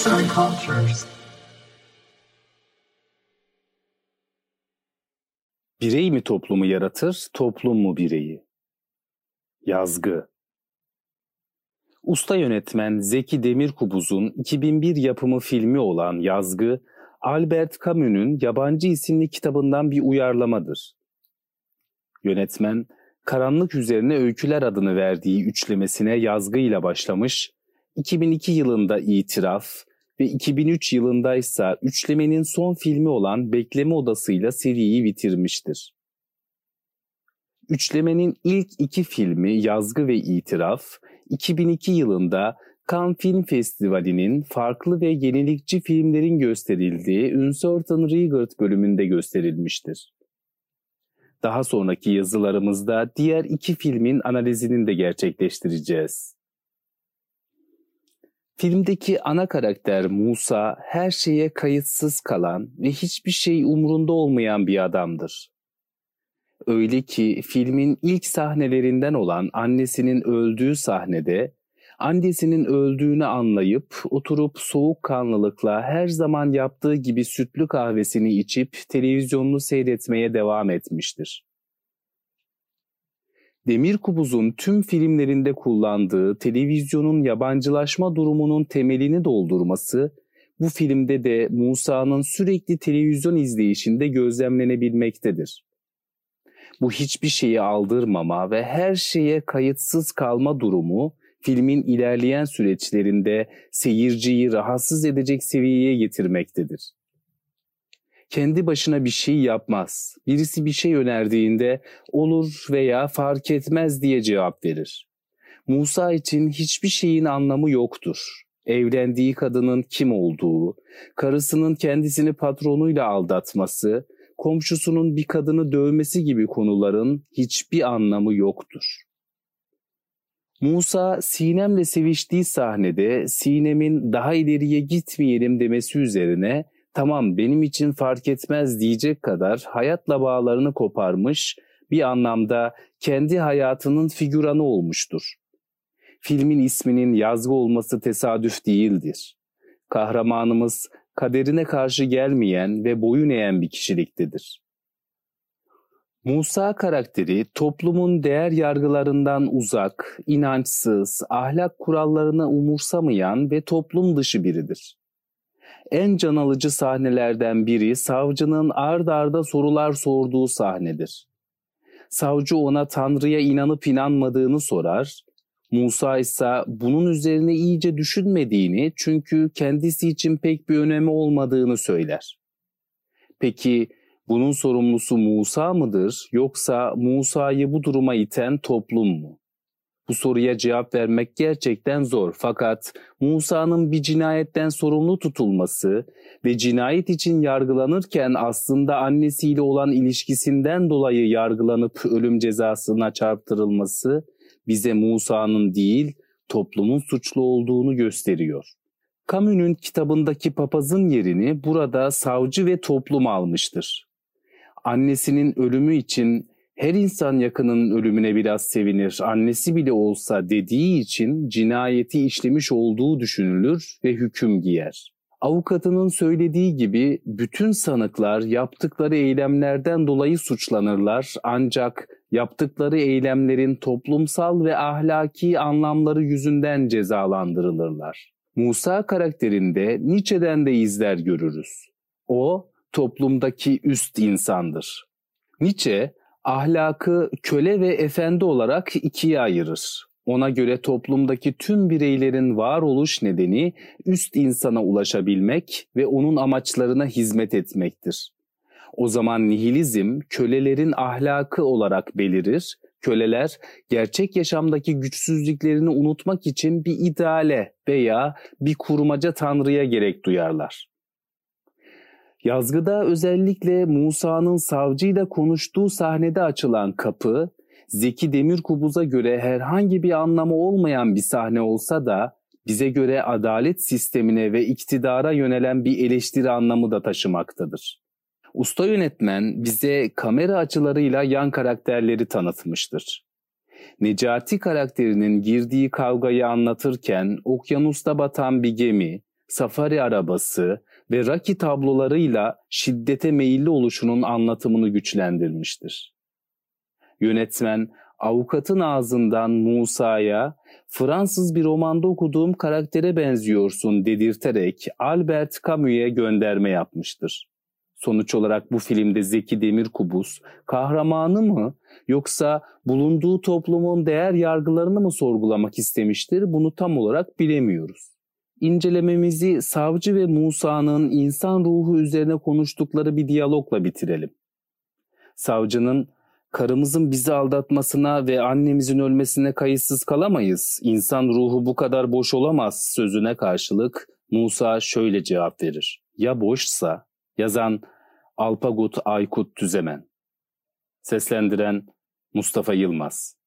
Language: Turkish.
Arts and Cultures. Birey mi toplumu yaratır, toplum mu bireyi? Yazgı Usta yönetmen Zeki Demirkubuz'un 2001 yapımı filmi olan Yazgı, Albert Camus'un Yabancı isimli kitabından bir uyarlamadır. Yönetmen, Karanlık Üzerine Öyküler adını verdiği üçlemesine yazgıyla başlamış, 2002 yılında İtiraf ve 2003 yılında ise üçlemenin son filmi olan Bekleme Odası'yla seriyi bitirmiştir. Üçlemenin ilk iki filmi Yazgı ve İtiraf, 2002 yılında Cannes Film Festivali'nin farklı ve yenilikçi filmlerin gösterildiği Uncertain Regard bölümünde gösterilmiştir. Daha sonraki yazılarımızda diğer iki filmin analizini de gerçekleştireceğiz. Filmdeki ana karakter Musa her şeye kayıtsız kalan ve hiçbir şey umurunda olmayan bir adamdır. Öyle ki filmin ilk sahnelerinden olan annesinin öldüğü sahnede annesinin öldüğünü anlayıp oturup soğukkanlılıkla her zaman yaptığı gibi sütlü kahvesini içip televizyonunu seyretmeye devam etmiştir. Demir Kubuz'un tüm filmlerinde kullandığı televizyonun yabancılaşma durumunun temelini doldurması bu filmde de Musa'nın sürekli televizyon izleyişinde gözlemlenebilmektedir. Bu hiçbir şeyi aldırmama ve her şeye kayıtsız kalma durumu filmin ilerleyen süreçlerinde seyirciyi rahatsız edecek seviyeye getirmektedir. Kendi başına bir şey yapmaz. Birisi bir şey önerdiğinde olur veya fark etmez diye cevap verir. Musa için hiçbir şeyin anlamı yoktur. Evlendiği kadının kim olduğu, karısının kendisini patronuyla aldatması, komşusunun bir kadını dövmesi gibi konuların hiçbir anlamı yoktur. Musa Sinem'le seviştiği sahnede Sinem'in daha ileriye gitmeyelim demesi üzerine tamam benim için fark etmez diyecek kadar hayatla bağlarını koparmış bir anlamda kendi hayatının figüranı olmuştur. Filmin isminin yazgı olması tesadüf değildir. Kahramanımız kaderine karşı gelmeyen ve boyun eğen bir kişiliktedir. Musa karakteri toplumun değer yargılarından uzak, inançsız, ahlak kurallarını umursamayan ve toplum dışı biridir. En can alıcı sahnelerden biri savcının ard arda sorular sorduğu sahnedir. Savcı ona Tanrı'ya inanıp inanmadığını sorar, Musa ise bunun üzerine iyice düşünmediğini çünkü kendisi için pek bir önemi olmadığını söyler. Peki bunun sorumlusu Musa mıdır yoksa Musa'yı bu duruma iten toplum mu? Bu soruya cevap vermek gerçekten zor fakat Musa'nın bir cinayetten sorumlu tutulması ve cinayet için yargılanırken aslında annesiyle olan ilişkisinden dolayı yargılanıp ölüm cezasına çarptırılması bize Musa'nın değil toplumun suçlu olduğunu gösteriyor. Camus'un kitabındaki papazın yerini burada savcı ve toplum almıştır. Annesinin ölümü için her insan yakının ölümüne biraz sevinir, annesi bile olsa dediği için cinayeti işlemiş olduğu düşünülür ve hüküm giyer. Avukatının söylediği gibi bütün sanıklar yaptıkları eylemlerden dolayı suçlanırlar ancak yaptıkları eylemlerin toplumsal ve ahlaki anlamları yüzünden cezalandırılırlar. Musa karakterinde Nietzsche'den de izler görürüz. O toplumdaki üst insandır. Nietzsche ahlakı köle ve efendi olarak ikiye ayırır. Ona göre toplumdaki tüm bireylerin varoluş nedeni üst insana ulaşabilmek ve onun amaçlarına hizmet etmektir. O zaman nihilizm kölelerin ahlakı olarak belirir. Köleler gerçek yaşamdaki güçsüzlüklerini unutmak için bir ideale veya bir kurmaca tanrıya gerek duyarlar. Yazgıda özellikle Musa'nın savcıyla konuştuğu sahnede açılan kapı, Zeki Demirkubuz'a göre herhangi bir anlamı olmayan bir sahne olsa da bize göre adalet sistemine ve iktidara yönelen bir eleştiri anlamı da taşımaktadır. Usta yönetmen bize kamera açılarıyla yan karakterleri tanıtmıştır. Necati karakterinin girdiği kavgayı anlatırken okyanusta batan bir gemi, safari arabası ve raki tablolarıyla şiddete meyilli oluşunun anlatımını güçlendirmiştir. Yönetmen avukatın ağzından Musa'ya Fransız bir romanda okuduğum karaktere benziyorsun dedirterek Albert Camus'e gönderme yapmıştır. Sonuç olarak bu filmde Zeki Demirkubuz kahramanı mı yoksa bulunduğu toplumun değer yargılarını mı sorgulamak istemiştir bunu tam olarak bilemiyoruz. İncelememizi Savcı ve Musa'nın insan ruhu üzerine konuştukları bir diyalogla bitirelim. Savcının karımızın bizi aldatmasına ve annemizin ölmesine kayıtsız kalamayız. İnsan ruhu bu kadar boş olamaz sözüne karşılık Musa şöyle cevap verir. Ya boşsa? Yazan Alpagut Aykut Tüzemen. Seslendiren Mustafa Yılmaz.